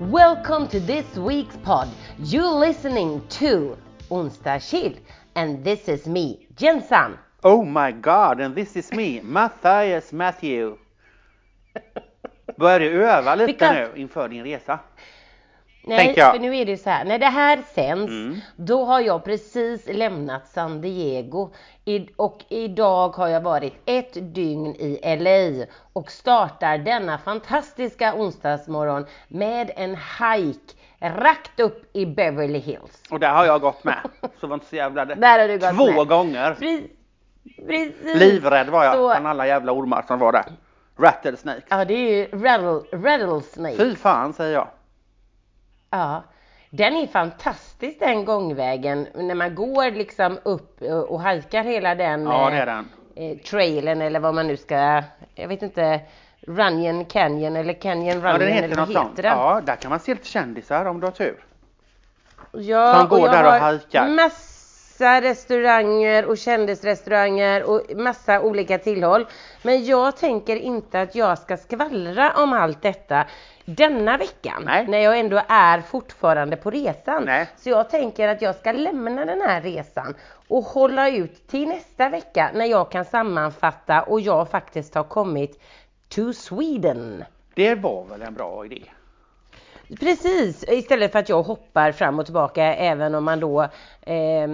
Welcome to this week's pod. You're listening to Onsdag Chill and this is me, Jensan. Oh my god, and this is me, Matthias Matthew. Börjar du öva lite Vilka- nu inför din resa? Nej, för nu är det så här, när det här sänds, Mm. då har jag precis lämnat San Diego I, och idag har jag varit ett dygn i LA och startar denna fantastiska onsdagsmorgon med en hike rakt upp i Beverly Hills. Och där har jag gått med. Så var inte så jävla det. Där har du gått Två med. gånger. Pre- Precis. Livrädd var jag Så- från alla jävla ormar som var där. Rattlesnakes. Ja, det är ju rattle, rattlesnake. Fy fan säger jag. Ja, den är fantastisk den gångvägen när man går liksom upp och, och hajkar hela den Ja eh, det är den. eh, trailen eller vad man nu ska, jag vet inte, Runyon Canyon eller Canyon Runyon Ja den heter eller vad sånt. heter den? Ja där kan man se lite kändisar om du har tur. Ja, Som går jag där och hajkar. Massa restauranger och kändisrestauranger och massa olika tillhåll. Men jag tänker inte att jag ska skvallra om allt detta denna veckan. Nej. När jag ändå är fortfarande på resan. Nej. Så jag tänker att jag ska lämna den här resan och hålla ut till nästa vecka när jag kan sammanfatta och jag faktiskt har kommit to Sweden. Det var väl en bra idé. Precis, istället för att jag hoppar fram och tillbaka även om man då eh,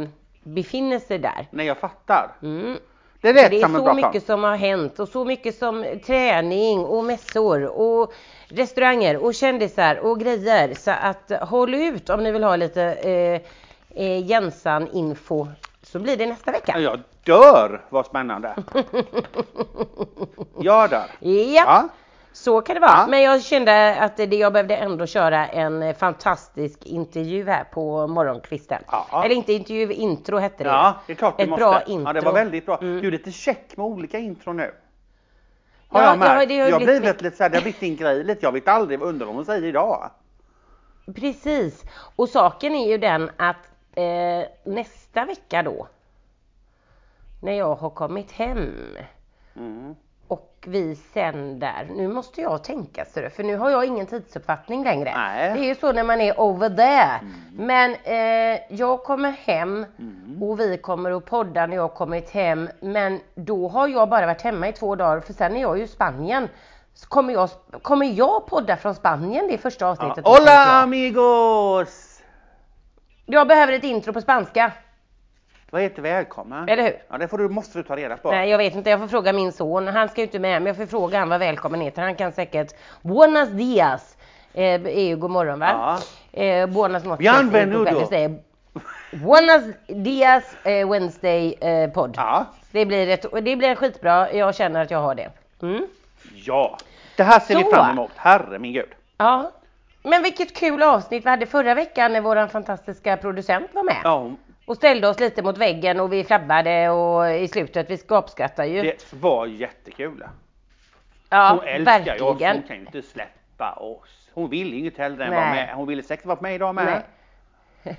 befinner sig där. Nej jag fattar. Mm. Det Det är så mycket plan. som har hänt och så mycket som träning och mässor och restauranger och kändisar och grejer. Så att håll ut om ni vill ha lite eh, eh, Jensan-info så blir det nästa vecka. Jag dör vad spännande. Jag dör. Ja, Ja. Så kan det vara. Ja. Men jag kände att det, jag behövde ändå köra en eh, fantastisk intervju här på morgonkvisten. Ja. Eller inte intervju, intro hette det. Ja, det är klart Ett måste. bra intro. Ja, det var väldigt bra. Mm. Du är lite check med olika intron nu. Har Ja, jag märkt. ja, jag blivit blivit lite så här, det har blivit din grej lite. Jag vet aldrig, undrar vad hon säger idag. Precis. Och saken är ju den att eh, nästa vecka då, när jag har kommit hem vi sänder, nu måste jag tänka så det, för nu har jag ingen tidsuppfattning längre. Nej. Det är ju så när man är over there. Men eh, jag kommer hem och vi kommer att podda när jag kommit hem. Men då har jag bara varit hemma i två dagar för sen är jag ju i Spanien. Så kommer jag, kommer jag podda från Spanien det första Ja. avsnittet? tänker Hola jag. amigos! Jag behöver ett intro på spanska. Vad heter välkommen? Eller hur? Ja, det får du, måste du ta reda på. Nej jag vet inte, jag får fråga min son. Han ska ju inte med men jag får fråga han vad välkommen heter. Han kan säkert Buenos dias. Eh, är ju god morgon va? Eh, buenas noches. Säger Buenos dias eh, Wednesday eh, podd. Ja. Det, blir ett, det blir skitbra. Jag känner att jag har det. Mm. Ja. Det här ser vi Så. fram emot. Herre min gud. Ja. Men vilket kul avsnitt vi hade förra veckan när våran fantastiska producent var med. Ja, Och ställde oss lite mot väggen och vi flabbade och i slutet, vi gapskrattade ju. det var jättekul. ja, Hon älskar ju oss. Hon kan ju inte släppa oss. Hon vill inget hellre än vara Nej. med. Hon ville säkert vara med idag med. Nej.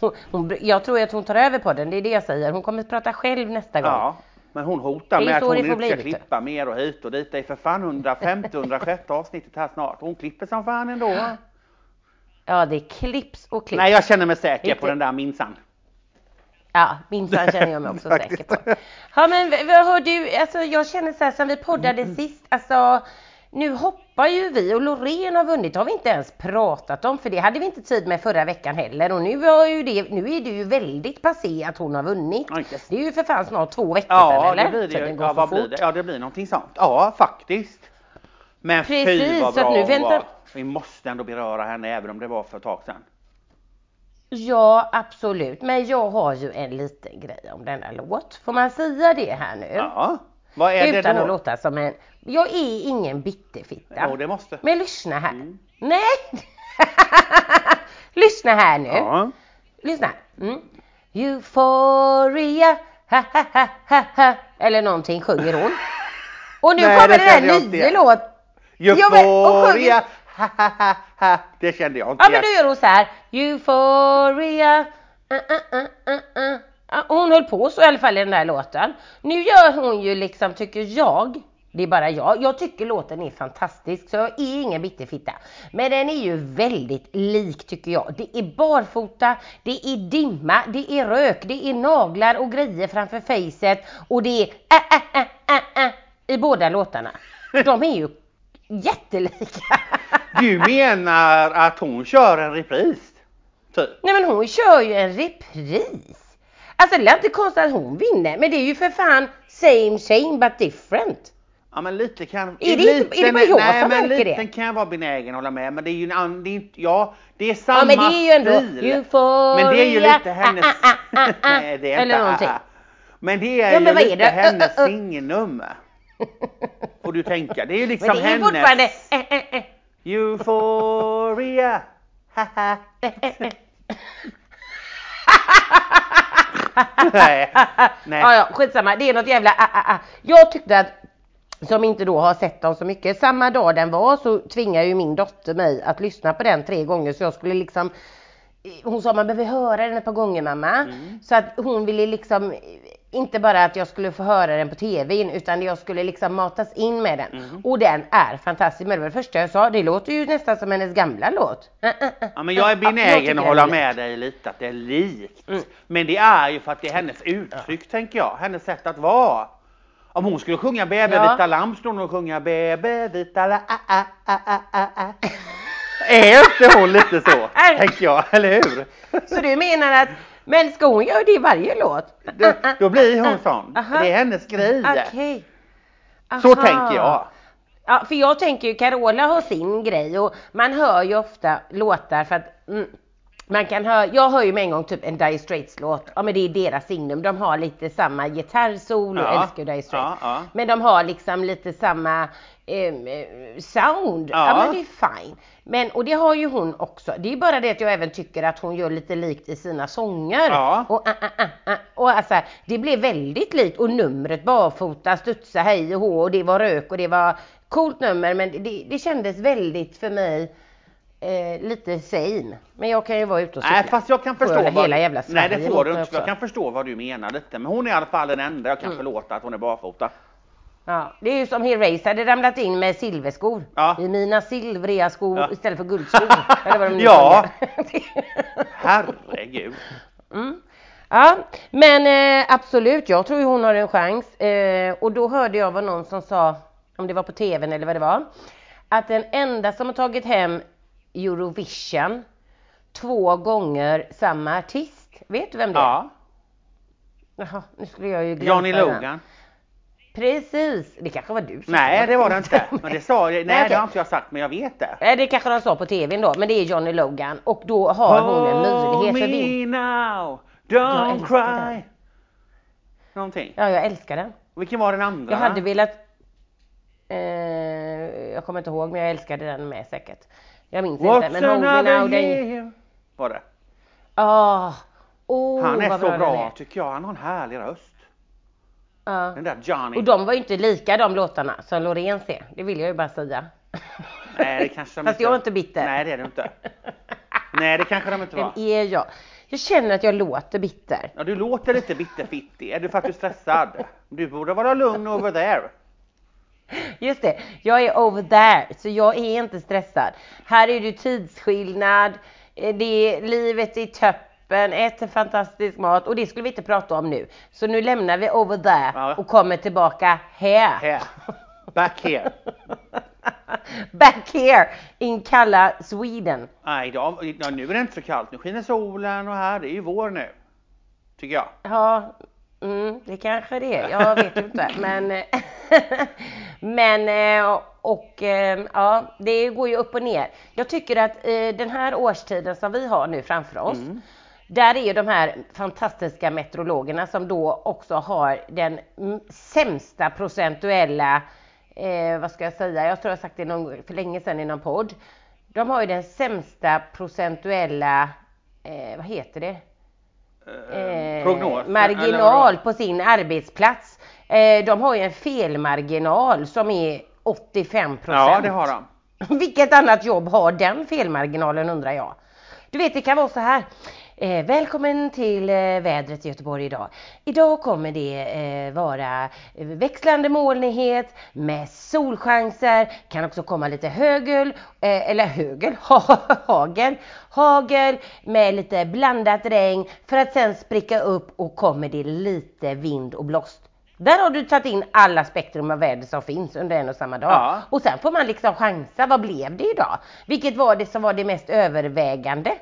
hon, hon, jag tror att hon tar över på den, det är det jag säger. Hon kommer att prata själv nästa gång. Ja, men hon hotar med att hon inte ska klippa mer och hit och dit. Det är för fan 150, 106 avsnittet här snart. Hon klipper som fan ändå. Ja, det är klipps och klipps. Nej, jag känner mig säker Inte- på den där minsann. Ja, minsann känner jag mig också säker på. Ja, men vad hör du, alltså jag känner så här som vi poddade Mm. sist, alltså nu hoppar ju vi och Loreen har vunnit, har vi inte ens pratat om för det hade vi inte tid med förra veckan heller och nu, var ju det, nu är det ju väldigt passé att hon har vunnit. Ja, Det är ju för fan snart två veckor Ja, sedan eller? det blir det. Ja, vad blir det? Ja, det blir någonting sånt. Ja, faktiskt. Men fy Precis, vad så att bra nu hon väntar- var. Vi måste ändå beröra henne även om det var för ett tag sedan. Ja, absolut. Men jag har ju en liten grej om denna låt. Får man säga det här nu? Ja, vad är Utan det att då? låta som en... Jag är ingen bitterfitta. Jo, det måste. Men lyssna här. Mm. Nej! lyssna här nu. Ja. Lyssna. Mm. Euphoria, ha ha ha ha ha. Eller någonting sjunger hon. Och nu Nej, kommer den inte nya igen. låt. Ja, men- och sjunger- Euphoria, ha. Det kände jag inte Ja men igen. då gör hon så här. Euphoria. Uh, uh, uh, uh, uh. Ja, Hon höll på så i alla fall i den där låten. Nu gör hon ju liksom, tycker jag, Det är bara jag. Jag tycker låten är fantastisk så jag är ingen bitterfitta. Men den är ju väldigt lik tycker jag. Det är barfota, det är dimma, det är rök, det är naglar och grejer framför facet och det är äh, äh, äh, äh, äh, i båda låtarna. De är ju jättelika. Du menar att hon kör en repris? Typ. Nej men hon kör ju en repris. Alltså det är inte konstigt att hon vinner men det är ju för fan same same but different. Ja men lite kan... Är det inte- är det bara jag nej, som men märker det? kan jag vara benägen att hålla med men det är ju en annan, det är inte, ja det är samma Ja men det är ju ändå stil. euphoria. Men det är ju lite hennes... Ah, ah, ah, ah, nej det är Eller inte någonting. ah, ah. Men det är Ja, men ju är lite det? hennes Uh, uh, uh. singelnummer. Får du tänka. Det är ju Men liksom det är hennes... fortfarande eh, eh, eh, Euphoria. Haha. nej. nej. Ja, ja, skitsamma. Det är något jävla ah, ah, ah. Jag tyckte att som inte då har sett dem så mycket. Samma dag den var så tvingade ju min dotter mig att lyssna på den tre gånger så jag skulle liksom hon sa man behöver höra den ett par gånger mamma. Så att hon ville liksom inte bara att jag skulle få höra den på tvn utan jag skulle liksom matas in med den. Och den är fantastisk. Men det var det första jag sa. Det låter ju nästan som hennes gamla låt. Äh, äh, äh. Ja, men jag är Ja, benägen att hålla med dig lite att det är likt. Mm. Men det är ju för att det är hennes uttryck tänker jag. Hennes sätt att vara. Om hon skulle sjunga Bebe Ja. vita lamm skulle hon sjunga Bebe vita. Ah, ah, ah, ah, ah, ah. Är inte hon lite så? tänker jag, eller hur? Så du menar att, men ska hon göra det i varje låt? Då, då blir hon sån. Aha. Det är hennes grej. Okej. Så tänker jag. Ja, för jag tänker ju Carola har sin grej och man hör ju ofta låtar för att mm, man kan höra, jag hör ju med en gång typ en Dire Straits låt, ja men det är deras signum, de har lite samma gitarrsolo, Ja, älskar Dire Straits. ja, ja. Men de har liksom lite samma sound, ja. Ja. men det är fine. Men, och det har ju hon också, det är bara det att jag även tycker att hon gör lite likt i sina sånger. Ja. Och, ah, ah, ah, ah. och alltså, det blev väldigt likt och numret barfota, studsa hej och hå och det var rök och det var coolt nummer men det, det kändes väldigt för mig eh, lite same. Men jag kan ju vara ute och cykla. Nej fast jag kan förstå jag hela jävla Nej det Sverige får du inte. Jag kan förstå vad du menar lite. Men hon är i alla fall den enda jag kan Mm. förlåta att hon är barfota. Ja, det är ju som Herreys hade ramlat in med silverskor. Ja. I mina silvriga skor Ja. istället för guldskor. Eller vad de nu Ja. Herregud. Mm. Ja, men eh, absolut, jag tror ju hon har en chans. Eh, och då hörde jag vad någon som sa, om det var på tvn eller vad det var, att den enda som har tagit hem Eurovision två gånger samma artist, vet du vem det är? Ja. Jaha, nu skulle jag ju glömma Johnny. Logan. Precis, det kanske var du som Nej sa det var det inte. Men det sa jag. Nej okej. det har inte jag sagt men jag vet det. Nej, det kanske de sa på tvn då, men det är Johnny Logan och då har hon en möjlighet för me now, don't cry. den. Någonting. Ja, jag älskar den. Vilken var den andra? Jag hade velat... Eh, jag kommer inte ihåg, men jag älskade den med säkert. Jag minns What's inte, men Hold Me Now, year? Var det. Ah, oh, Han är så bra, tycker jag. Han har en härlig röst. Ja. Den där Johnny. Och de var ju inte lika de låtarna som Loreens är. Det vill jag ju bara säga. Nej det kanske de Fast jag är inte bitter. Nej det är du inte. Nej det kanske de inte Vem var. är jag? Jag känner att jag låter bitter. Ja, du låter lite bitterfittig. Är du är stressad? Du borde vara lugn over there. Just det, jag är over there, så jag är inte stressad. Här är det tidsskillnad, eh, det är, livet i toppen, äter fantastisk mat och det skulle vi inte prata om nu. Så nu lämnar vi over there Ja. och kommer tillbaka här. Här. Back here. Back here in kalla Sweden. Nej, idag, ja, nu är det inte så kallt. Nu skiner solen och här, det är ju vår nu. Tycker jag. Ja, mm, det kanske det är. Jag vet inte. Men, men eh, och eh, ja, det går ju upp och ner. Jag tycker att eh, den här årstiden som vi har nu framför oss, där är ju de här fantastiska meteorologerna som då också har den sämsta procentuella, eh, vad ska jag säga, jag tror jag sagt det någon, för länge sedan i någon podd. De har ju den sämsta procentuella, eh, vad heter det? eh, Prognos. eller marginal på sin arbetsplats. Eh, de har ju en felmarginal som är 85 Ja, det har de. Vilket annat jobb har den felmarginalen undrar jag? Du vet det kan vara så här. Eh, välkommen till eh, vädret i Göteborg idag. Idag kommer det eh, vara växlande molnighet med solchanser, kan också komma lite högel, eh, eller högel, ha, hagel, hagel med lite blandat regn för att sen spricka upp och kommer det lite vind och blåst. Där har du tagit in alla spektrum av väder som finns under en och samma dag. Ja. Och sen får man liksom chansa, vad blev det idag? Vilket var det som var det mest övervägande?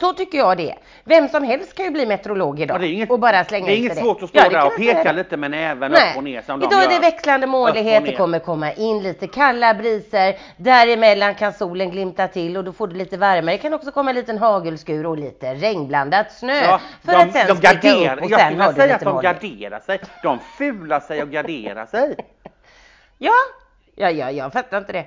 Så tycker jag det. Vem som helst kan ju bli meteorolog idag Ja, inget, och bara slänga det är inget svårt att stå Ja, där och jag peka lite med näven Nej. upp och ner som de Idag är det gör. växlande molnighet, det kommer komma in lite kalla briser, däremellan kan solen glimta till och då får du lite värme. Det kan också komma en liten hagelskur och lite regnblandat snö. Ja, för de, att sen de garderar, upp och jag sen skulle vilja du säga att de molnighet. garderar sig. De fular sig och garderar sig. Ja, ja, ja, jag fattar inte det.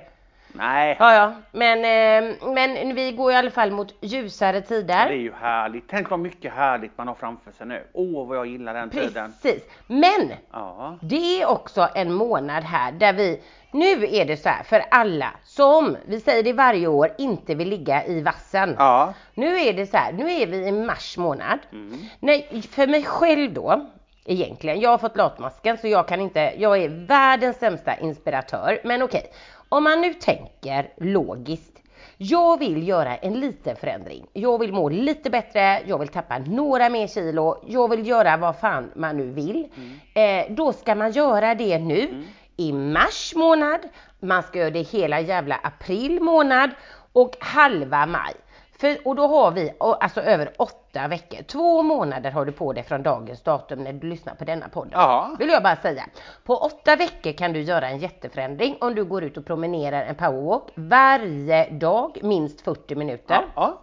Nej, Ja, ja, men, eh, men vi går i alla fall mot ljusare tider. det är ju härligt. Tänk vad mycket härligt man har framför sig nu. Åh, vad jag gillar den tiden. Precis. Men Ja. det är också en månad här där vi, nu är det så här för alla som, vi säger det varje år, inte vill ligga i vassen. Ja. Nu är det så här, nu är vi i mars månad. Mm. Nej, för mig själv då, egentligen, jag har fått latmasken så jag kan inte, jag är världens sämsta inspiratör. Men okej, om man nu tänker logiskt. Jag vill göra en liten förändring. Jag vill må lite bättre, jag vill tappa några mer kilo, jag vill göra vad fan man nu vill. Eh, då ska man göra det nu i mars månad, man ska göra det hela jävla april månad och halva maj. För, och då har vi alltså över åtta veckor. Två månader har du på dig från dagens datum när du lyssnar på denna podden. Ja. Vill jag bara säga. På åtta veckor kan du göra en jätteförändring om du går ut och promenerar en powerwalk varje dag, minst 40 minuter. Ja.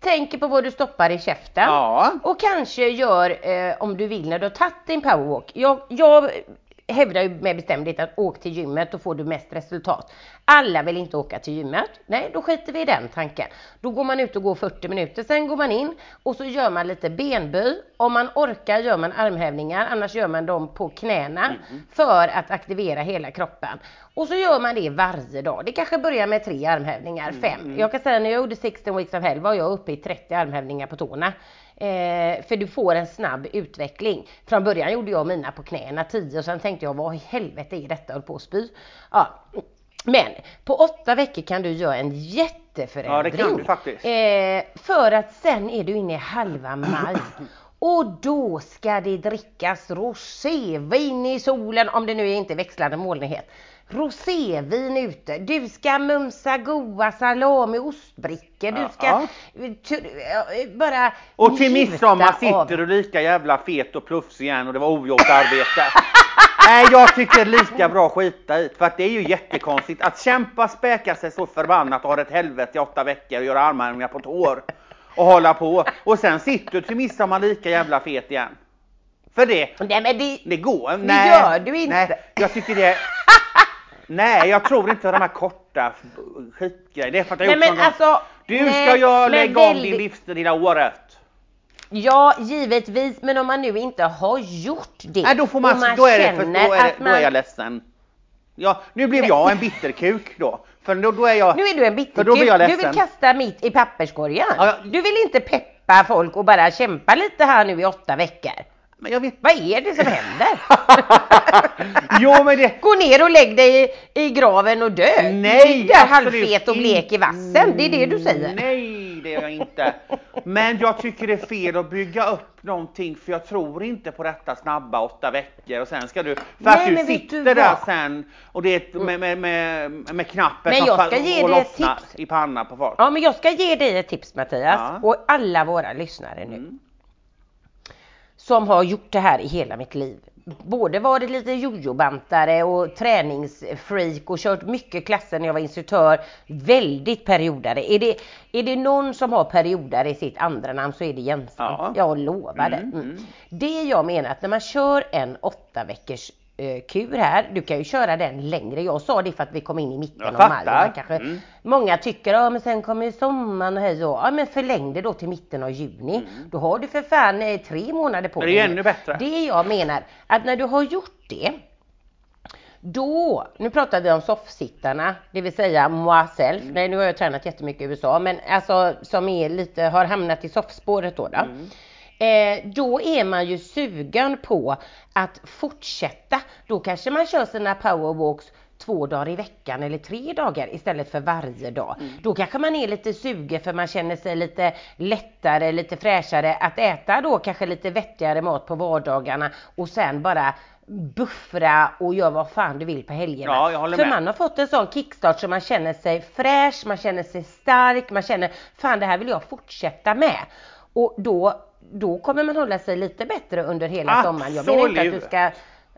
Tänker på vad du stoppar i käften. Ja. Och kanske gör, eh, om du vill, när du har tagit din powerwalk. Jag, jag hävdar ju med bestämdhet att åk till gymmet, då får du mest resultat. Alla vill inte åka till gymmet. Nej, då skiter vi i den tanken. Då går man ut och går 40 minuter, sen går man in och så gör man lite benböj. Om man orkar gör man armhävningar, annars gör man dem på knäna för att aktivera hela kroppen. Och så gör man det varje dag. Det kanske börjar med tre armhävningar, fem. Jag kan säga när jag gjorde 16 weeks of hell var jag uppe i 30 armhävningar på tårna. Eh, för du får en snabb utveckling. Från början gjorde jag mina på knäna 10 och sen tänkte jag vad i helvete är detta? Jag höll på att spy. Ja. Men på åtta veckor kan du göra en jätteförändring. Ja, det kan du faktiskt. Eh, för att sen är du inne i halva maj. Och då ska det drickas rosévin i solen, om det nu inte är växlande molnighet. Rosévin ute. Du ska mumsa goa salami och ostbrickor. Du ska Ja. t- bara Och till midsommar sitter du lika jävla fet och plufsig igen och det var ogjort arbete. Nej, jag tycker lika bra skita i för att det är ju jättekonstigt att kämpa, späka sig så förbannat och ha ett helvete i åtta veckor och göra armhävningar på tår och hålla på och sen sitter du till midsommar lika jävla fet igen. För det, Nej men det... det går. Det Nej, gör du inte. Nej, jag tycker det. Nej, jag tror inte de här korta skitgrejerna. Det är för att jag Nej men någon alltså... Du nej, ska jag lägga om din livsstil hela året. Ja, givetvis, men om man nu inte har gjort det. Nej, då får man, och man då är det, för, då är, det, då är jag ledsen. Ja, nu blev jag en bitterkuk då. För då, då är jag... Nu är du en bitterkuk. Du vill kasta mitt i papperskorgen. Ja, ja. Du vill inte peppa folk och bara kämpa lite här nu i åtta veckor. Men jag vet... Vad är det som händer? jo men det... Gå ner och lägg dig i, i graven och dö. Nej, absolut halvfet och blek i vassen. Det är det du säger. Nej, det är jag inte. Men jag tycker det är fel att bygga upp någonting för jag tror inte på detta snabba åtta veckor och sen ska du, för Nej, att du vet du sitter där sen och det är med, med, med, med knappen Men som jag ska ge och lossnar i pannan på folk. Ja, men jag ska ge dig ett tips Mattias Ja. och alla våra lyssnare nu. Mm. Som har gjort det här i hela mitt liv. Både varit lite jojobantare och träningsfreak och kört mycket klasser när jag var instruktör. Väldigt periodare. Är det, är det någon som har periodare i sitt andra namn så är det Jensen. Ja. Jag lovar det. Mm, Mm. mm. Det jag menar att när man kör en åtta veckors kur här, du kan ju köra den längre. Jag sa det för att vi kom in i mitten av maj. Man kanske, Mm. Många tycker, ja men sen kommer sommaren och hej och Ja men förläng det då till mitten av juni. Då har du för fan eh, tre månader på Mm. det är dig ännu nu. bättre. Det jag menar, att när du har gjort det Då, nu pratar vi om soffsittarna, det vill säga moi self. Mm. Nej, nu har jag tränat jättemycket i USA, men alltså som är lite, har hamnat i soffspåret då. då. Mm. Eh, då är man ju sugen på att fortsätta. Då kanske man kör sina powerwalks två dagar i veckan eller tre dagar istället för varje dag. Mm. Då kanske man är lite sugen för man känner sig lite lättare, lite fräschare att äta då kanske lite vettigare mat på vardagarna och sen bara buffra och göra vad fan du vill på helgerna. Ja, jag håller för med. man har fått en sån kickstart så man känner sig fräsch, man känner sig stark, man känner fan det här vill jag fortsätta med. Och då, då kommer man hålla sig lite bättre under hela sommaren. Jag menar inte att du Absolut. ska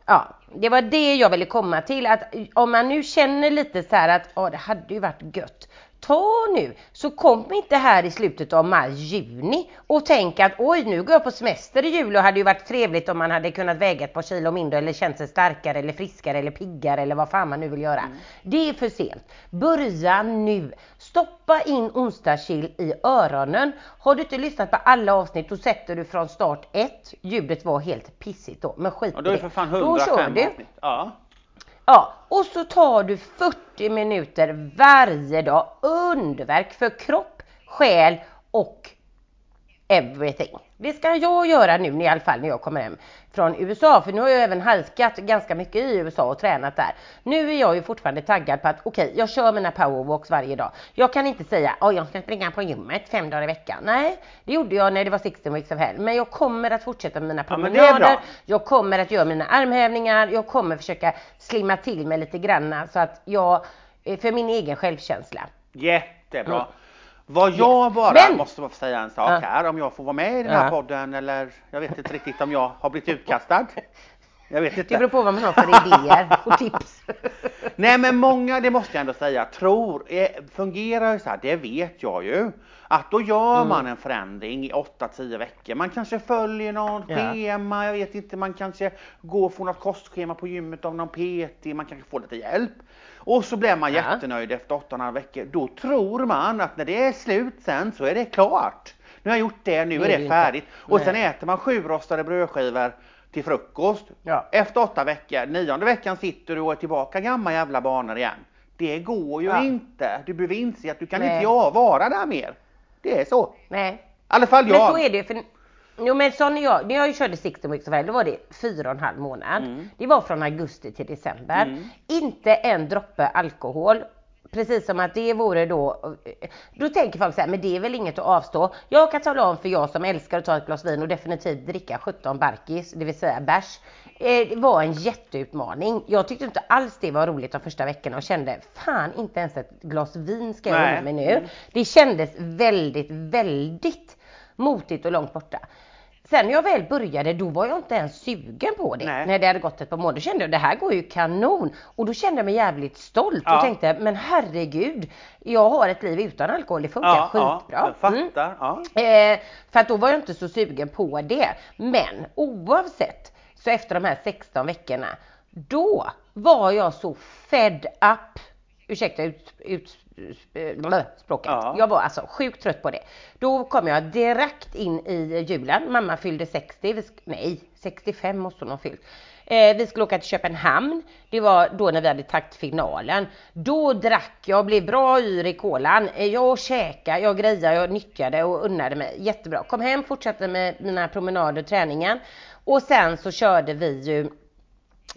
Ja, det var det jag ville komma till att om man nu känner lite så här att ja, det hade ju varit gött. Ta nu, så kom inte här i slutet av maj, juni och tänk att oj nu går jag på semester i jul och hade ju varit trevligt om man hade kunnat väga ett par kilo mindre eller känt sig starkare eller friskare eller piggare eller vad fan man nu vill göra. Det är för sent. Börja nu. Stoppa in onsdagskill i öronen. Har du inte lyssnat på alla avsnitt då sätter du från start ett. Ljudet var helt pissigt då, men skit Och då är det för fan Då kör 105 du. avsnitt. Ja. Ja, och så tar du 40 minuter varje dag. Underverk för kropp, själ och everything. Det ska jag göra nu i alla fall när jag kommer hem från USA. För nu har jag även halkat ganska mycket i USA och tränat där. Nu är jag ju fortfarande taggad på att okej, jag kör mina powerwalks varje dag. Jag kan inte säga att jag ska springa på gymmet fem dagar i veckan. Nej, det gjorde jag när det var 16 weeks of hell. Men jag kommer att fortsätta med mina Ja, promenader. bra. Jag kommer att göra mina armhävningar. Jag kommer försöka slimma till mig lite granna så att jag, eh, för min egen självkänsla. Jättebra. Mm. Vad jag bara Men- måste bara säga en sak här om jag får vara med i den här podden eller jag vet inte riktigt om jag har blivit utkastad. Jag vet Det inte. beror på vad man har för idéer och tips. Nej men många, det måste jag ändå säga, tror, eh, fungerar ju så här, det vet jag ju. Att då gör Mm. man en förändring i 8-10 veckor. Man kanske följer någon Ja. schema, jag vet inte, man kanske går och får något kostschema på gymmet av någon PT, man kanske får lite hjälp. Och så blir man Ja. jättenöjd efter 8,5 veckor. Då tror man att när det är slut sen så är det klart. Nu har jag gjort det, nu är det färdigt. Och sen äter man sju rostade brödskivor till frukost. Ja. Efter åtta veckor, nionde veckan sitter du och är tillbaka gamla jävla banor igen. Det går ju Ja. inte. Du behöver inse att du kan Nej. inte jag vara där mer. Det är så. Nej, I alla fall men jag. så är det. För, jo men så när jag, när jag körde 16 weeks of hell, då var det fyra och en halv månad. Mm. Det var från augusti till december. Inte en droppe alkohol. Precis som att det vore då, då tänker folk så här, men det är väl inget att avstå. Jag kan tala om för jag som älskar att ta ett glas vin och definitivt dricka 17 barkis, det vill säga bärs. Eh, Det var en jätteutmaning. Jag tyckte inte alls det var roligt de första veckorna och kände, fan inte ens ett glas vin ska jag unna mig nu. Det kändes väldigt, väldigt motigt och långt borta. Sen när jag väl började då var jag inte ens sugen på det. Nej. När det hade gått ett par månader. Kände jag det här går ju kanon. Och då kände jag mig jävligt stolt Ja. och tänkte men herregud. Jag har ett liv utan alkohol. Det funkar ja, ja, skitbra. jag Mm. Ja. Eh, för att då var jag inte så sugen på det. Men oavsett så efter de här 16 veckorna då var jag så fed up. Ursäkta ut, ut, språket. Ja. Jag var alltså sjukt trött på det. Då kom jag direkt in i julen. Mamma fyllde 60. Vi sk- nej, 65 måste hon ha fyllt. Eh, vi skulle åka till Köpenhamn. Det var då när vi hade tagit finalen. Då drack jag, blev bra yr i kolan. Eh, Jag käkade, jag grejade, jag nyttjade och unnade mig. Jättebra. Kom hem, fortsatte med mina promenader, träningen. Och sen så körde vi ju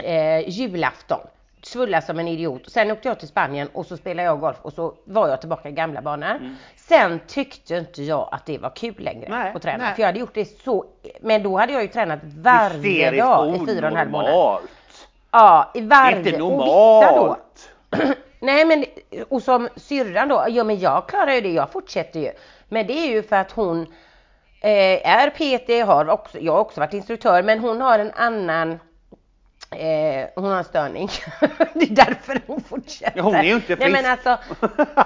eh, julafton. Svulla som en idiot. Sen åkte jag till Spanien och så spelade jag golf och så var jag tillbaka i gamla banor. Sen tyckte inte jag att det var kul längre Nej, att träna. nej. För jag hade gjort det så, men då hade jag ju tränat varje Hysteriskt dag i fyra och en halv månad. Ja, i Det varje. är inte normalt. Nej men, och som syrran då, ja men jag klarar ju det, jag fortsätter ju. Men det är ju för att hon eh, är PT, har också, jag har också varit instruktör, men hon har en annan Eh, hon har en störning. det är därför hon fortsätter. Hon är ju inte Nej, men frisk. alltså,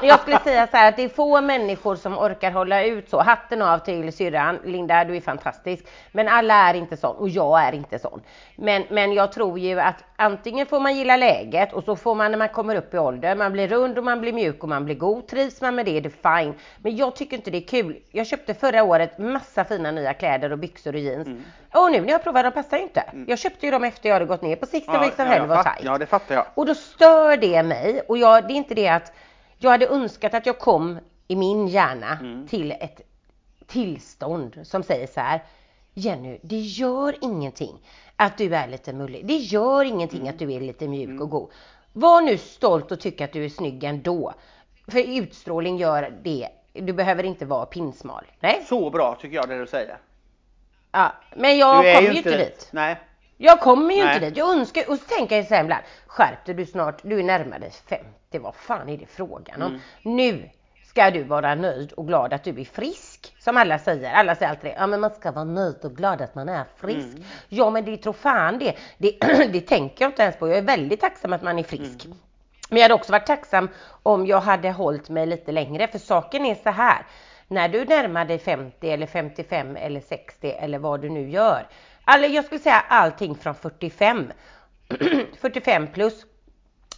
jag skulle säga så här att det är få människor som orkar hålla ut så. Hatten av till syrran. Linda, du är fantastisk. Men alla är inte sån och jag är inte sån. Men, men jag tror ju att antingen får man gilla läget och så får man när man kommer upp i ålder. Man blir rund och man blir mjuk och man blir god. Trivs man med det är det fine. Men jag tycker inte det är kul. Jag köpte förra året massa fina nya kläder och byxor och jeans. Och nu när jag provar de passar ju inte. Jag köpte ju dem efter jag hade gått ner ner på 60 Ja, weeks of ja, hell var tajt. ja, det fattar jag. Och då stör det mig och jag, det är inte det att jag hade önskat att jag kom i min hjärna Mm. till ett tillstånd som säger så här Jenny, det gör ingenting att du är lite mullig. Det gör ingenting Mm. att du är lite mjuk och god. Var nu stolt och tyck att du är snygg ändå. För utstrålning gör det. Du behöver inte vara pinsmal. Nej? Så bra tycker jag det du säger. Ja. Men jag du kommer ju inte dit. Nej. Jag kommer ju Nej. inte dit. Jag önskar, och så tänker jag så här ibland, skärp dig du snart, du är närmare 50, vad fan är det frågan om? Mm. Nu ska du vara nöjd och glad att du är frisk, som alla säger. Alla säger alltid det, ja men man ska vara nöjd och glad att man är frisk. Mm. Ja men det tror fan det. det, det tänker jag inte ens på, jag är väldigt tacksam att man är frisk. Mm. Men jag hade också varit tacksam om jag hade hållit mig lite längre, för saken är så här. När du närmar dig 50 eller 55 eller 60 eller vad du nu gör. Eller jag skulle säga allting från 45. 45 plus.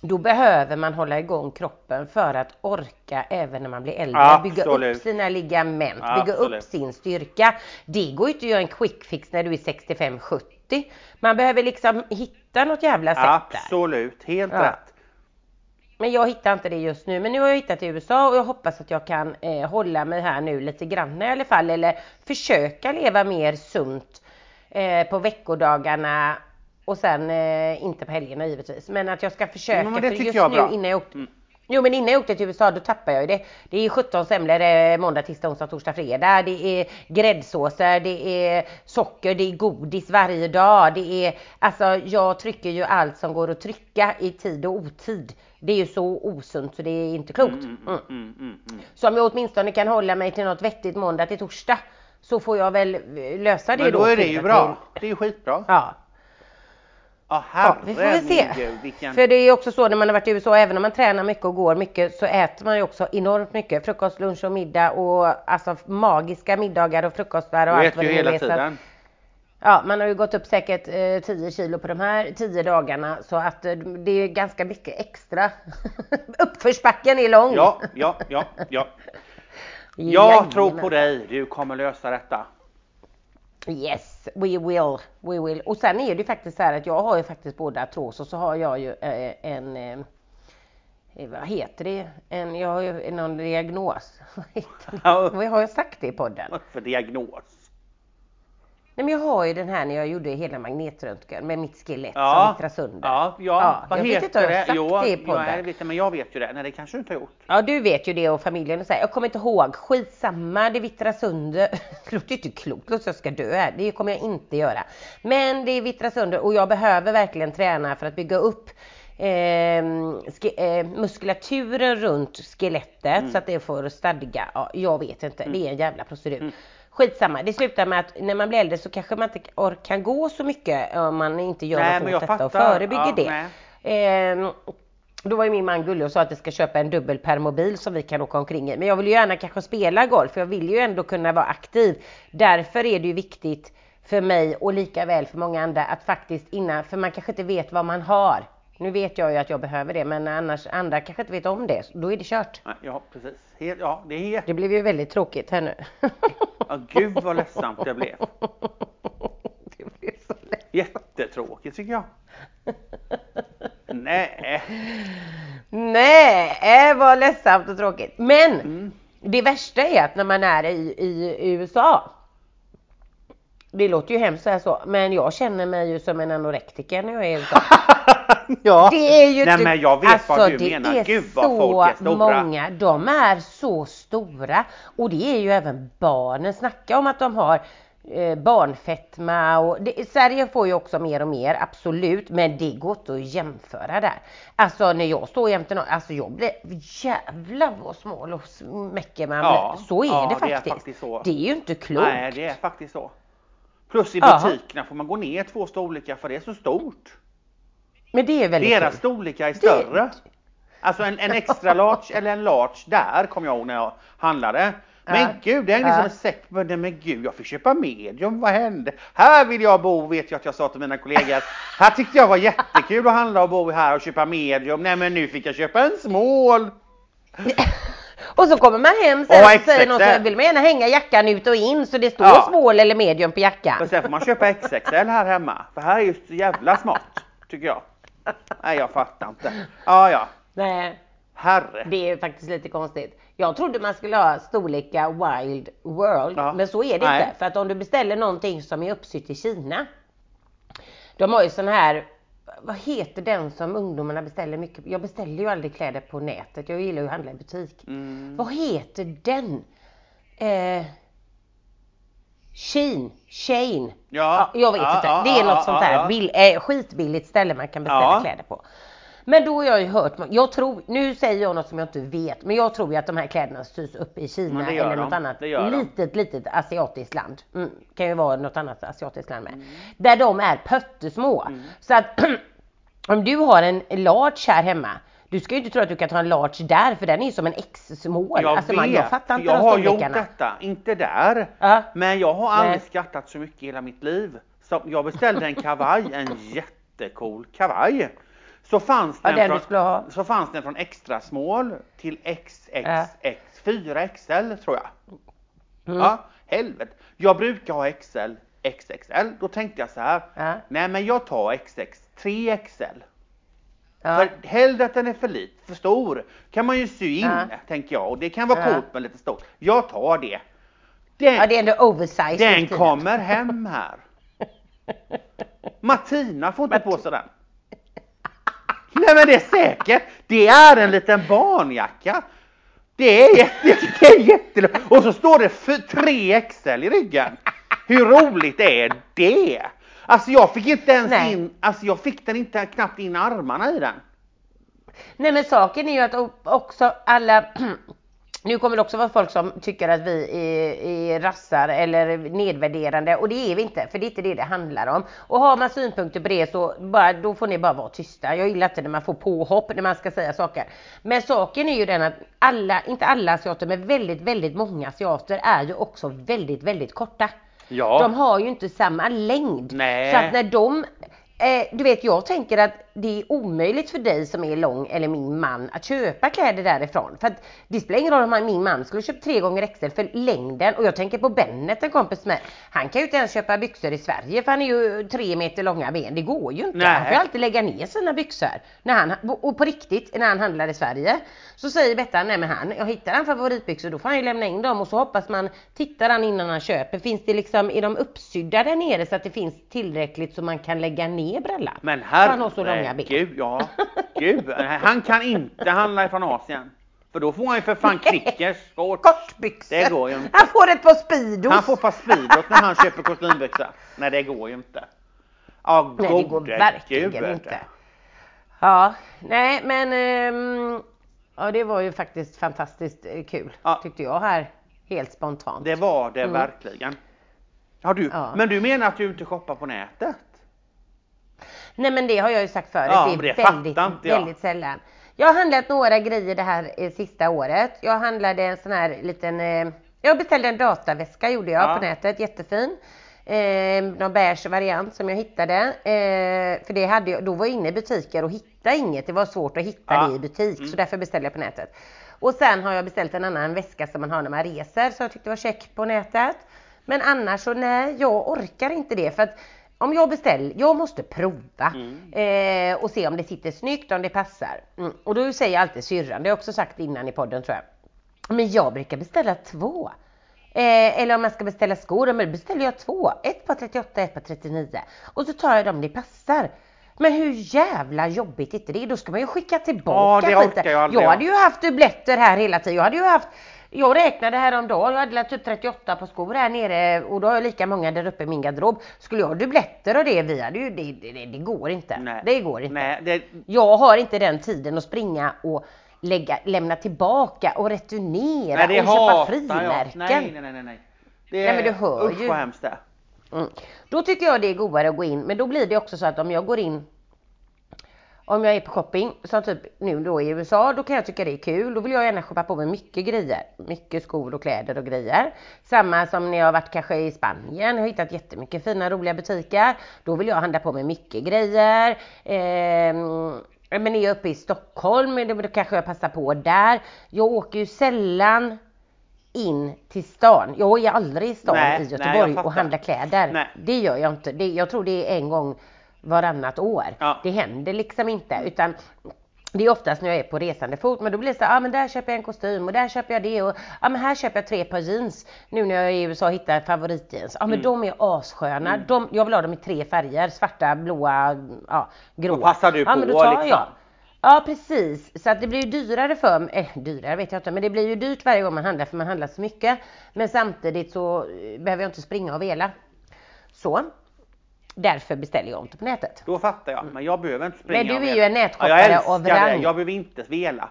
Då behöver man hålla igång kroppen för att orka även när man blir äldre. Bygga upp Absolut. sina ligament, bygga upp Absolut. sin styrka. Det går ju inte att göra en quick fix när du är 65-70. Man behöver liksom hitta något jävla sätt där. Absolut, helt Ja. rätt. Men jag hittar inte det just nu. Men nu har jag hittat i USA och jag hoppas att jag kan eh, hålla mig här nu lite grann i alla fall. Eller försöka leva mer sunt eh, på veckodagarna och sen eh, inte på helgerna givetvis. Men att jag ska försöka. men det för just jag är nu bra. Mm. innan jag åkte Jo men innan jag åkte till USA då tappade jag ju det. Det är 17 semlor måndag, tisdag, onsdag, torsdag, fredag. Det är gräddsåser, det är socker, det är godis varje dag. Det är, alltså jag trycker ju allt som går att trycka i tid och otid. Det är ju så osunt så det är inte klokt. Mm. Mm, mm, mm. Så om jag åtminstone kan hålla mig till något vettigt måndag till torsdag så får jag väl eh, lösa det Men då är det ju bra. till. Det är ju skitbra. Ja. Ja, Ja, vi får väl se. vilken... För det är också så när man har varit i USA, även om man tränar mycket och går mycket så äter man ju också enormt mycket. Frukost, lunch och middag och alltså magiska middagar och frukostar och Du allt vad det hela är. Att- tiden. Ja, man har ju gått upp säkert eh, 10 kilo på de här 10 dagarna så att eh, det är ganska mycket extra. Uppförsbacken är lång. Ja, ja, ja, ja. Jag tror på dig. Du kommer lösa detta. Yes, we will, we will. Och sen är det ju faktiskt så här att jag har ju faktiskt både artros och så har jag ju eh, en, eh, vad heter det, en, jag har ju någon diagnos. Vad heter det? Har jag sagt det i podden? För diagnos? Nej men jag har ju den här när jag gjorde hela magnetröntgen med mitt skelett Ja, som vittrar sönder. ja, ja. Vad jag heter vet inte om jag det? sagt Jo, det i podden. det vet jag, men jag vet ju det. Nej, det kanske du inte har gjort. Ja du vet ju det och familjen och så här. Jag kommer inte ihåg. Skitsamma, det vittrar sönder. Det låter ju inte klokt, det låter jag ska dö här. Det kommer jag inte göra. Men det vittrar sönder och jag behöver verkligen träna för att bygga upp eh, eh, muskulaturen runt skelettet så att det får stadga. Ja, jag vet inte, det är en jävla procedur. Skitsamma, det slutar med att när man blir äldre så kanske man inte or- kan gå så mycket om man inte gör Nej, något åt detta och förebygger Ja, det. Ehm, då var ju min man gullig och sa att vi ska köpa en dubbel permobil som vi kan åka omkring i. Men jag vill ju gärna kanske spela golf, för jag vill ju ändå kunna vara aktiv. Därför är det ju viktigt för mig och lika väl för många andra att faktiskt innan, för man kanske inte vet vad man har. Nu vet jag ju att jag behöver det, men annars andra kanske inte vet om det. Då är det kört. Ja, precis. Helt, ja, det är helt... Det blev ju väldigt tråkigt här nu. Ja, gud vad ledsamt det blev. det blev så lätt. Jättetråkigt tycker jag. Nej. Nej, vad ledsamt och tråkigt. Men Mm. det värsta är att när man är i, i USA. Det låter ju hemskt säga så, men jag känner mig ju som en anorektiker när jag är i USA. ja. Det är ju Nej inte- men jag vet alltså, vad du det menar. är Gud vad folk är stora. många, de är så stora. Och det är ju även barnen. Snacka om att de har eh, barnfetma och det, Sverige får ju också mer och mer, absolut, men det går inte att jämföra där. Alltså när jag står jämte någon, alltså jag blir, jävlar vad smal och mäcker man Ja. Så är ja, det det är faktiskt. faktiskt så. Det är ju inte klokt. Nej det är faktiskt så. Plus i Ja. butikerna får man gå ner två storlekar för det är så stort. Men det är väldigt Deras kul. storlekar är större. Alltså en, en extra large eller en large där kommer jag ihåg när jag handlade. Men Ja. gud, det är liksom en säck med det. Men gud, jag fick köpa medium. Vad hände? Här vill jag bo, vet jag att jag sa till mina kollegor. Här tyckte jag var jättekul att handla och bo här och köpa medium. Nej, men nu fick jag köpa en small. Och så kommer man hem sen Och och säger någon så vill man gärna hänga jackan ut och in så det står Ja. small eller medium på jackan. Men sen får man köpa XXL här hemma. För här är just jävla smart. tycker jag. Nej, jag fattar inte. Ja, ja. Nej, Herre. det är faktiskt lite konstigt. Jag trodde man skulle ha storlekar Wild World, Ja. men så är det Nej. inte. För att om du beställer någonting som är uppsytt i Kina. De har ju sån här, vad heter den som ungdomarna beställer mycket? Jag beställer ju aldrig kläder på nätet. Jag gillar ju att handla i butik. Mm. Vad heter den? Eh, Shein, Shein. Ja. jag vet Ja, inte. ja, det är ja, något sånt ja, där ja. bill, eh, skitbilligt ställe man kan beställa Ja. kläder på. Men då har jag ju hört, jag tror, nu säger jag något som jag inte vet, men jag tror ju att de här kläderna sys upp i Kina eller de. något annat de. litet, litet asiatiskt land. Mm, kan ju vara något annat asiatiskt land Mm. med. Där de är pöttesmå. Så att om du har en large här hemma, du ska ju inte tro att du kan ta en large där för den är ju som en X-smål. Jag alltså vet, man, jag fattar inte jag har gjort detta, inte där. Ja. Men jag har aldrig Nej. skrattat så mycket i hela mitt liv. Så jag beställde en kavaj, en jättecool kavaj. Så fanns Ja, den, från, så fanns den från extra small till. XXX, 4XL tror jag. Mm. Ja, helvete. Jag brukar ha XL, XXL. Då tänkte jag så här. Ja. Nej men jag tar XX, 3XL. Ja. För hellre att den är för liten, för stor, kan man ju sy in, Ja. tänker jag. Och det kan vara Ja. coolt med lite stort. Jag tar det. Den, ja, det är ändå oversized. den kommer hem här. Martina får inte på sig den. Nej men det är säkert. Det är en liten barnjacka. Det är, det är jättelugnt. Och så står det för 3XL i ryggen. Hur roligt är det? Alltså jag fick inte ens Nej. in, alltså jag fick den inte knappt in armarna i den. Nej men saken är ju att också alla Nu kommer det också vara folk som tycker att vi är, är rassar eller nedvärderande och det är vi inte för det är inte det det handlar om. Och har man synpunkter på det så bara, då får ni bara vara tysta. Jag gillar inte när man får påhopp när man ska säga saker. Men saken är ju den att alla, inte alla asiater men väldigt, väldigt många asiater är ju också väldigt, väldigt korta. Ja. De har ju inte samma längd. Nej. Så att när de Eh, du vet jag tänker att det är omöjligt för dig som är lång eller min man att köpa kläder därifrån. För att det spelar ingen roll om min man skulle köpt tre gånger XL för längden och jag tänker på Bennet en kompis med. Han kan ju inte ens köpa byxor i Sverige för han är ju tre meter långa ben. Det går ju inte. Nej. Han får ju alltid lägga ner sina byxor. När han, och på riktigt när han handlar i Sverige så säger Bettan, nej men han, jag hittar han favoritbyxor då får han ju lämna in dem och så hoppas man, tittar han innan han köper, finns det liksom, är de uppsydda där nere så att det finns tillräckligt så man kan lägga ner brallan? Men För har långa ben. herregud, ja. Gud, han kan inte handla ifrån Asien. För då får han ju för fan knickers. shorts. Kortbyxor! Det går ju inte. Han får ett par Speedos! Han får par Speedos när han köper kostymbyxor. Nej det går ju inte. Ja, Nej det går verkligen gud. inte. Ja, nej men ehm, ja det var ju faktiskt fantastiskt eh, kul Ja. tyckte jag här helt spontant. Det var det verkligen. Ja, du, Mm. Ja. Men du menar att du inte shoppar på nätet? Nej men det har jag ju sagt förut, Ja, det det är fattar väldigt, inte jag. väldigt sällan. Jag har handlat några grejer det här eh, sista året. Jag handlade en sån här liten, eh, jag beställde en dataväska gjorde jag Ja. på nätet, jättefin. Eh, någon beige variant som jag hittade. Eh, för det hade jag, då var jag inne i butiker och hittade inget. Det var svårt att hitta Ja. det i butik så därför beställde jag på nätet. Och sen har jag beställt en annan väska som man har när man reser så jag tyckte det var check på nätet. Men annars så nej, jag orkar inte det för att om jag beställer, jag måste prova eh, och se om det sitter snyggt, om det passar. Mm. Och då säger jag alltid syrran, det har jag också sagt innan i podden tror jag. Men jag brukar beställa två. Eh, eller om jag ska beställa skor, då beställer jag två. Ett par 38, ett par 39. Och så tar jag dem det passar. Men hur jävla jobbigt är inte det? Då ska man ju skicka tillbaka Ja, det skiten. jag aldrig Jag hade ju haft dubbletter här hela tiden. Jag hade ju haft jag räknade häromdagen, jag hade typ 38 på skor här nere och då har jag lika många där uppe i min garderob. Skulle jag ha dubbletter och det, vi hade ju, det, det, det, går inte. Nej. Det går inte. Nej, det, Jag har inte den tiden att springa och lägga, lämna tillbaka och returnera nej, och köpa frimärken. Nej, nej, nej, nej. Det Nej, men du hör usch ju. vad hemskt det är. Mm. Då tycker jag det är godare att gå in, men då blir det också så att om jag går in om jag är på shopping, som typ nu då i USA, då kan jag tycka det är kul. Då vill jag gärna shoppa på mig mycket grejer. Mycket skor och kläder och grejer. Samma som när jag har varit kanske i Spanien, har hittat jättemycket fina roliga butiker. Då vill jag handla på mig mycket grejer. Ehm, men är jag uppe i Stockholm, då då kanske jag passar på där. Jag åker ju sällan in till stan. Jag är aldrig i stan Nej, i nej, Göteborg fattar. och handlar kläder. Nej. Det gör jag inte. Det, jag tror det är en gång varannat år. Ja. Det händer liksom inte utan det är oftast när jag är på resande fot, men då blir det så ja ah, men där köper jag en kostym och där köper jag det och ja ah, men här köper jag tre par jeans. Nu när jag är i USA och hittar favoritjeans. Ja ah, men Mm. de är assköna. De, jag vill ha dem i tre färger, svarta, blåa, ja, gråa. Då passar du ja, men på, då tar liksom. jag. Ja precis, så att det blir ju dyrare för mig, eh, dyrare vet jag inte, men det blir ju dyrt varje gång man handlar för man handlar så mycket. Men samtidigt så eh, behöver jag inte springa och vela. Så, därför beställer jag inte på nätet. Då fattar jag. Men jag behöver inte springa Men du är ju en nätshoppare ja, jag av det. rang. Jag behöver inte vela.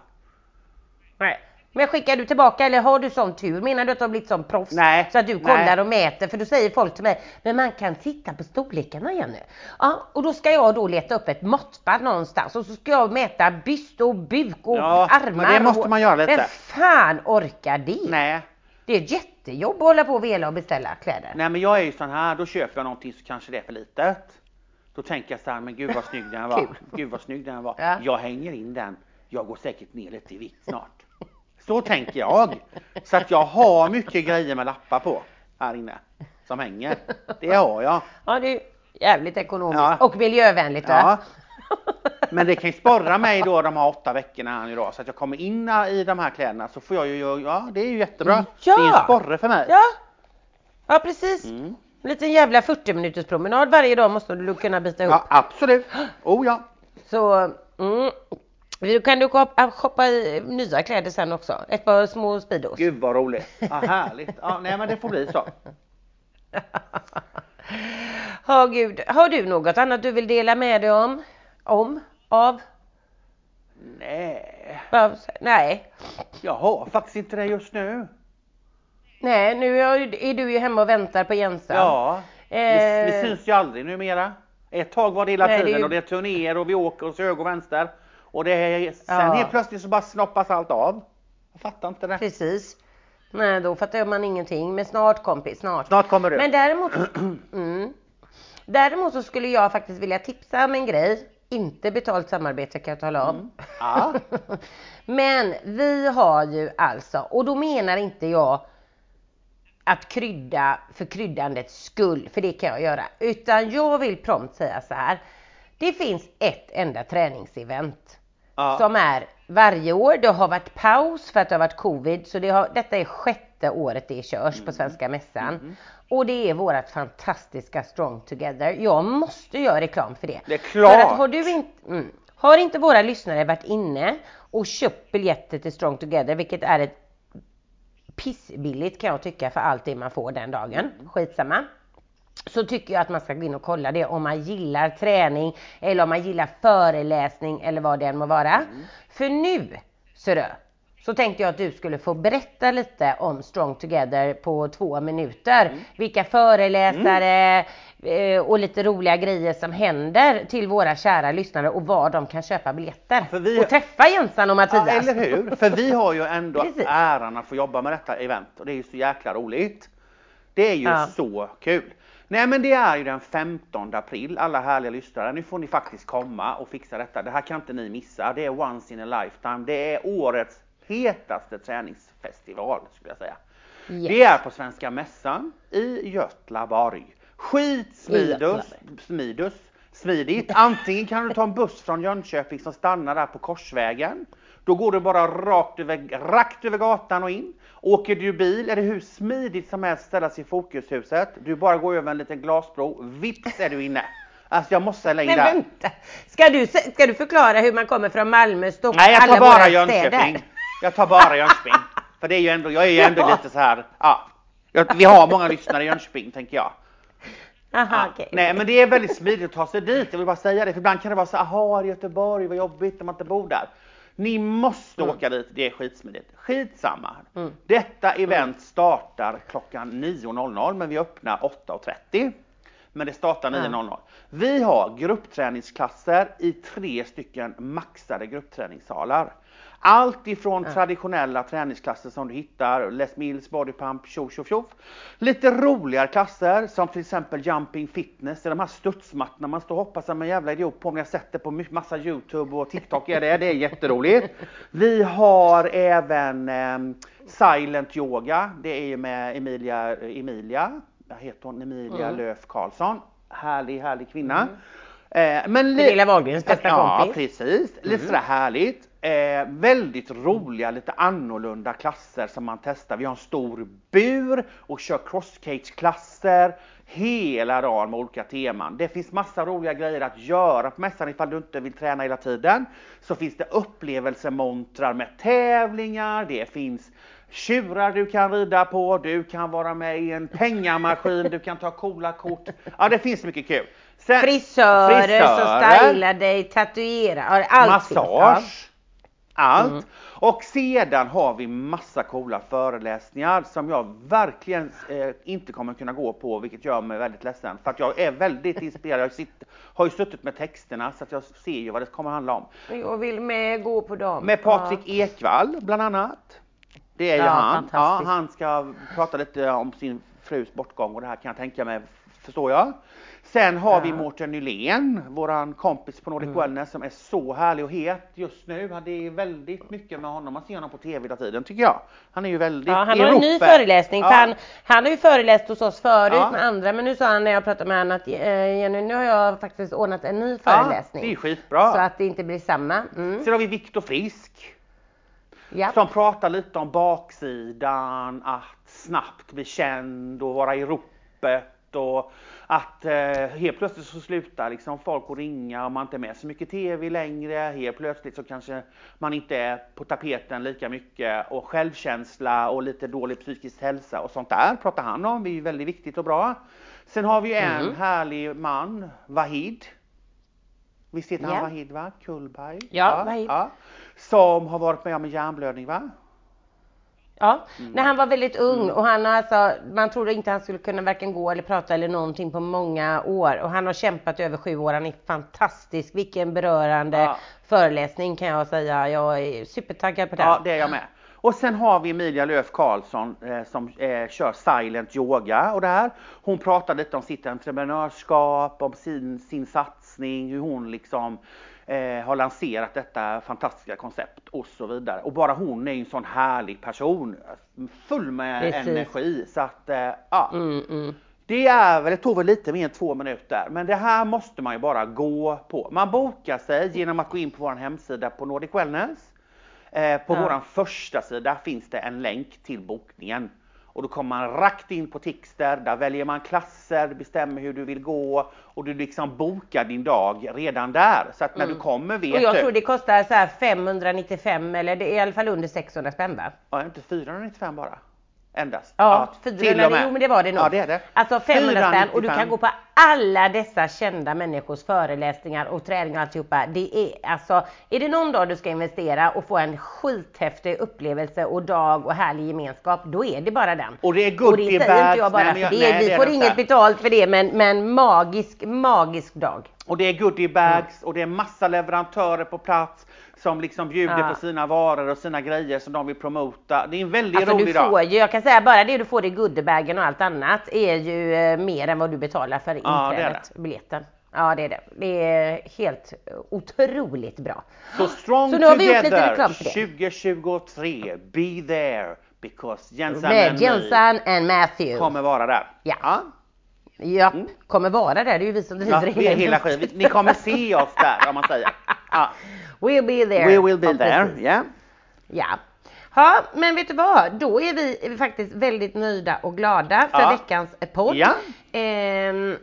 Nej. Men skickar du tillbaka eller har du sån tur? Menar du att du har blivit sån proffs? Nej, Så att du kollar nej. och mäter? För då säger folk till mig, men man kan titta på storlekarna Jenny. Ja, och då ska jag då leta upp ett måttband någonstans och så ska jag mäta byst och buk och Ja, armar. men det måste man göra lite. Vem fan orkar det? Nej. Det är ett jättejobb att hålla på och vela och beställa kläder. Nej men jag är ju sån här, då köper jag någonting så kanske det är för litet. Då tänker jag så här, men gud vad snygg den var. Gud vad snygg den var. Ja. Jag hänger in den. Jag går säkert ner lite i vikt snart. Så tänker jag. Så att jag har mycket grejer med lappar på här inne. Som hänger. Det har jag. Ja, det är jävligt ekonomiskt Ja. och miljövänligt. Ja. Men det kan ju sporra mig då de här åtta veckorna här nu då. Så att jag kommer in i de här kläderna så får jag ju, ja det är ju jättebra. Ja. Det är en sporre för mig. Ja, ja precis. Mm. En liten jävla 40 minuters promenad varje dag måste du kunna bita ihop. Ja absolut. Oh ja. Så mm, kan du shoppa, shoppa i nya kläder sen också. Ett par små Speedos. Gud vad roligt. Ja, härligt. Ja, nej men det får bli så. Ja gud, har du något annat du vill dela med dig om? Om? Av? Nej, Av? Nej. jag har faktiskt inte det just nu. Nej, nu är du ju hemma och väntar på Jensa. Ja, vi, Eh. vi syns ju aldrig numera. Ett tag var det hela Nej, det tiden ju- och det är turnéer och vi åker åt höger och vänster. Och det är, sen Ja. helt plötsligt så bara snoppas allt av. Jag fattar inte det. Precis. Nej, då fattar man ingenting. Men snart kompis, snart. Snart kommer du. Men däremot, mm, däremot så skulle jag faktiskt vilja tipsa om en grej. Inte betalt samarbete kan jag tala om. Ja. Men vi har ju alltså, och då menar inte jag att krydda för kryddandets skull, för det kan jag göra. Utan jag vill prompt säga så här. Det finns ett enda träningsevent Ja. som är varje år. Det har varit paus för att det har varit covid, så det har, detta är sjätte året det körs Mm. på Svenska Mässan. Och det är vårt fantastiska Strong Together. Jag måste göra reklam för det. Det är För klart. att har, du inte, mm, har inte våra lyssnare varit inne och köpt biljetter till Strong Together, vilket är ett pissbilligt kan jag tycka för allt det man får den dagen. Skitsamma så tycker jag att man ska gå in och kolla det om man gillar träning eller om man gillar föreläsning eller vad det än må vara. För nu, Sörö, så tänkte jag att du skulle få berätta lite om Strong Together på två minuter. Vilka föreläsare eh, och lite roliga grejer som händer till våra kära lyssnare och var de kan köpa biljetter. För vi- Och träffa Jensan och Mattias. Ja, eller hur? För vi har ju ändå äran att få jobba med detta event och det är ju så jäkla roligt. Det är ju Ja. så kul. Nej men det är ju den 15 april, alla härliga lyssnare. Nu får ni faktiskt komma och fixa detta. Det här kan inte ni missa. Det är once in a lifetime. Det är årets hetaste träningsfestival skulle jag säga. Yes. Det är på Svenska Mässan i Götlaborg. Skitsmidus, smidus, smidigt. Antingen kan du ta en buss från Jönköping som stannar där på Korsvägen. Då går du bara rakt över, rakt över gatan och in. Åker du bil är det hur smidigt som helst ställa sig i Fokushuset. Du bara går över en liten glasbro, vips är du inne. Alltså jag måste lägga in Men där. vänta, ska du, ska du förklara hur man kommer från Malmö, Stockholm, Nej jag tar alla bara Jönköping. städer? Jag tar bara Jönköping. För det är ju ändå, jag är ju ändå Ja. lite så här, ja. Vi har många lyssnare i Jönköping tänker jag. Aha, Ja. okej. Nej men det är väldigt smidigt att ta sig dit, jag vill bara säga det. För ibland kan det vara så aha Göteborg, vad jobbigt när man inte bor där. Ni måste åka dit, det är skitsmidigt. Skitsamma. Mm. Detta event startar klockan 9.00 men vi öppnar 8.30. Men det startar 9.00. Vi har gruppträningsklasser i tre stycken maxade gruppträningssalar. Allt ifrån traditionella träningsklasser som du hittar, Les Mills, Body Pump, tjoff tjoff tjoff. Lite roligare klasser som till exempel Jumping Fitness, de här studsmattorna man står och hoppar som en jävla idiot på. Om jag sett det på massa Youtube och TikTok är det, det är jätteroligt. Vi har även ehm, Silent Yoga, det är ju med Emilia, Emilia, vad heter hon, Emilia Löf Karlsson. Härlig, härlig kvinna. Eh, men Gunilla Wahlgrens bästa ja, kompis. precis. Lite sådär härligt. Eh, väldigt roliga, lite annorlunda klasser som man testar. Vi har en stor bur och kör crosscage-klasser hela dagen med olika teman. Det finns massa roliga grejer att göra på mässan ifall du inte vill träna hela tiden. Så finns det upplevelsemontrar med tävlingar, det finns tjurar du kan rida på, du kan vara med i en pengamaskin, du kan ta coola kort. Ja, det finns mycket kul. Sen, Frisörer, som stylar dig, tatuerar, allt massage, allt. Och sedan har vi massa coola föreläsningar som jag verkligen eh, inte kommer kunna gå på, vilket gör mig väldigt ledsen. För att jag är väldigt inspirerad. Jag sitter, har ju suttit med texterna så att jag ser ju vad det kommer handla om. Jag vill med gå på dem. Med Patrik Ekwall bland annat. Det är ju Ja, han. Ja, han ska prata lite om sin frus bortgång och det här kan jag tänka mig, förstår jag. Sen har vi Ja. Mårten Nylén, våran kompis på Nordic Wellness som är så härlig och het just nu. Det är väldigt mycket med honom, man ser honom på TV hela tiden tycker jag. Han är ju väldigt Ja, han har en ny föreläsning. För Ja. han, han har ju föreläst hos oss förut Ja. med andra men nu sa han när jag pratade med honom att eh, Jenny nu har jag faktiskt ordnat en ny Ja, föreläsning. det är skitbra. Så att det inte blir samma. Mm. Sen har vi Viktor Frisk. Ja. Som pratar lite om baksidan, att snabbt bli känd och vara i ropet och att eh, helt plötsligt så slutar liksom folk att ringa och man inte är med så mycket TV längre. Helt plötsligt så kanske man inte är på tapeten lika mycket och självkänsla och lite dålig psykisk hälsa och sånt där pratar han om. Det är ju väldigt viktigt och bra. Sen har vi en Mm. härlig man, Vahid. Visst heter han Ja. Vahid va? Kullberg? Ja, Vahid. Som har varit med om en hjärnblödning va? Ja, Mm. när han var väldigt ung och han har alltså, man trodde inte han skulle kunna varken gå eller prata eller någonting på många år och han har kämpat över sju år. Han är fantastisk. Vilken berörande Ja. föreläsning kan jag säga. Jag är supertaggad på den. Ja, det är jag med. Och sen har vi Emilia Löf Karlsson eh, som eh, kör silent yoga och det här. Hon pratar lite om sitt entreprenörskap, om sin, sin satsning, hur hon liksom eh, har lanserat detta fantastiska koncept och så vidare. Och bara hon är ju en sån härlig person, full med Precis. energi. Så att, eh, ja. Mm, mm. Det är väl, det tog väl lite mer än två minuter, men det här måste man ju bara gå på. Man bokar sig genom att gå in på vår hemsida på Nordic Wellness. Eh, på Ja. våran första sida finns det en länk till bokningen. Och då kommer man rakt in på Tixter, där väljer man klasser, bestämmer hur du vill gå och du liksom bokar din dag redan där. Så att när du kommer vet Mm. Och jag du. tror det kostar så här 595 eller det är i alla fall under 600 spänn va? Ja, inte 495 bara? Endast? Ja, till 400, och med. jo men det var det nog. Ja, det är det. Alltså 500 spänn och du 495. kan gå på alla dessa kända människors föreläsningar och träning och alltihopa. Det är alltså, är det någon dag du ska investera och få en skithäftig upplevelse och dag och härlig gemenskap, då är det bara den. Och det är Och goodie det säger inte jag bara Nej, för jag- det. nej, Vi det får inget inte. betalt för det men, men magisk, magisk dag. Och det är goodiebags och det är massa leverantörer på plats som liksom bjuder Ja. på sina varor och sina grejer som de vill promota. Det är en väldigt Alltså rolig du dag. får ju, jag kan säga bara det du får i goodiebagen och allt annat är ju eh, mer än vad du betalar för Ja, det inträdet, biljetten. Ja det är det. Det är helt otroligt bra. Så strong Så nu har vi gjort lite together reklam för det. 2023. Be there because Jensan Med and Jensan and Matthew. kommer vara där. Ja. ja. Ja, kommer vara där. Det är ju vi som ja driver vi är hela skiten. Ni kommer se oss där om man säger. Ja. We'll be there. We will be Ja, there. precis. Yeah. Ja. Ja, men vet du vad? Då är vi faktiskt väldigt nöjda och glada för Ja. veckans podd. Ja. Ehm,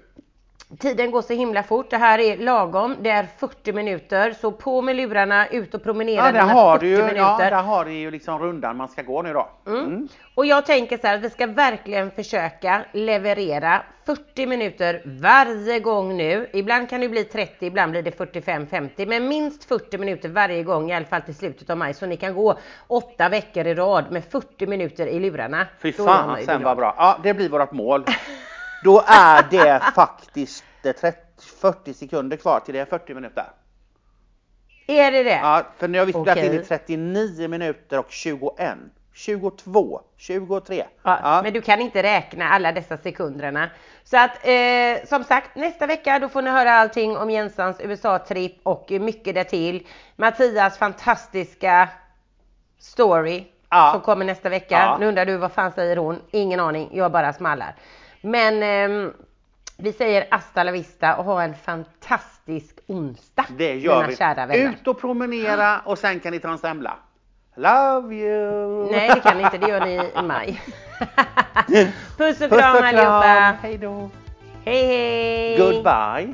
tiden går så himla fort. Det här är lagom. Det är 40 minuter. Så på med lurarna, ut och promenera Ja, där har 40 du ju, ja, minuter. där har du ju liksom rundan man ska gå nu då. Mm. Och jag tänker så här att vi ska verkligen försöka leverera 40 minuter varje gång nu. Ibland kan det bli 30, ibland blir det 45-50, men minst 40 minuter varje gång i alla fall till slutet av maj så ni kan gå åtta veckor i rad med 40 minuter i lurarna. Fy fan sen var bra. Ja, det blir vårt mål. Då är det faktiskt eh, 30, 40 sekunder kvar till det är 40 minuter. Är det det? Ja, för nu har vi spelat Okej. in i 39 minuter och 21, 22, 23. Ja, Ja. Men du kan inte räkna alla dessa sekunderna. Så att eh, som sagt nästa vecka då får ni höra allting om Jensans USA-tripp och mycket därtill. Mattias fantastiska story Ja. som kommer nästa vecka. Ja. Nu undrar du vad fan säger hon? Ingen aning, jag bara smallar. Men ehm, Vi säger hasta la vista och ha en fantastisk onsdag. Det gör vi. Kära vänner. Ut och promenera och sen kan ni ta en semla. Love you! Nej, det kan ni inte. Det gör ni i maj. Puss och Puss kram och allihopa. Hej då! Hej hej! Goodbye!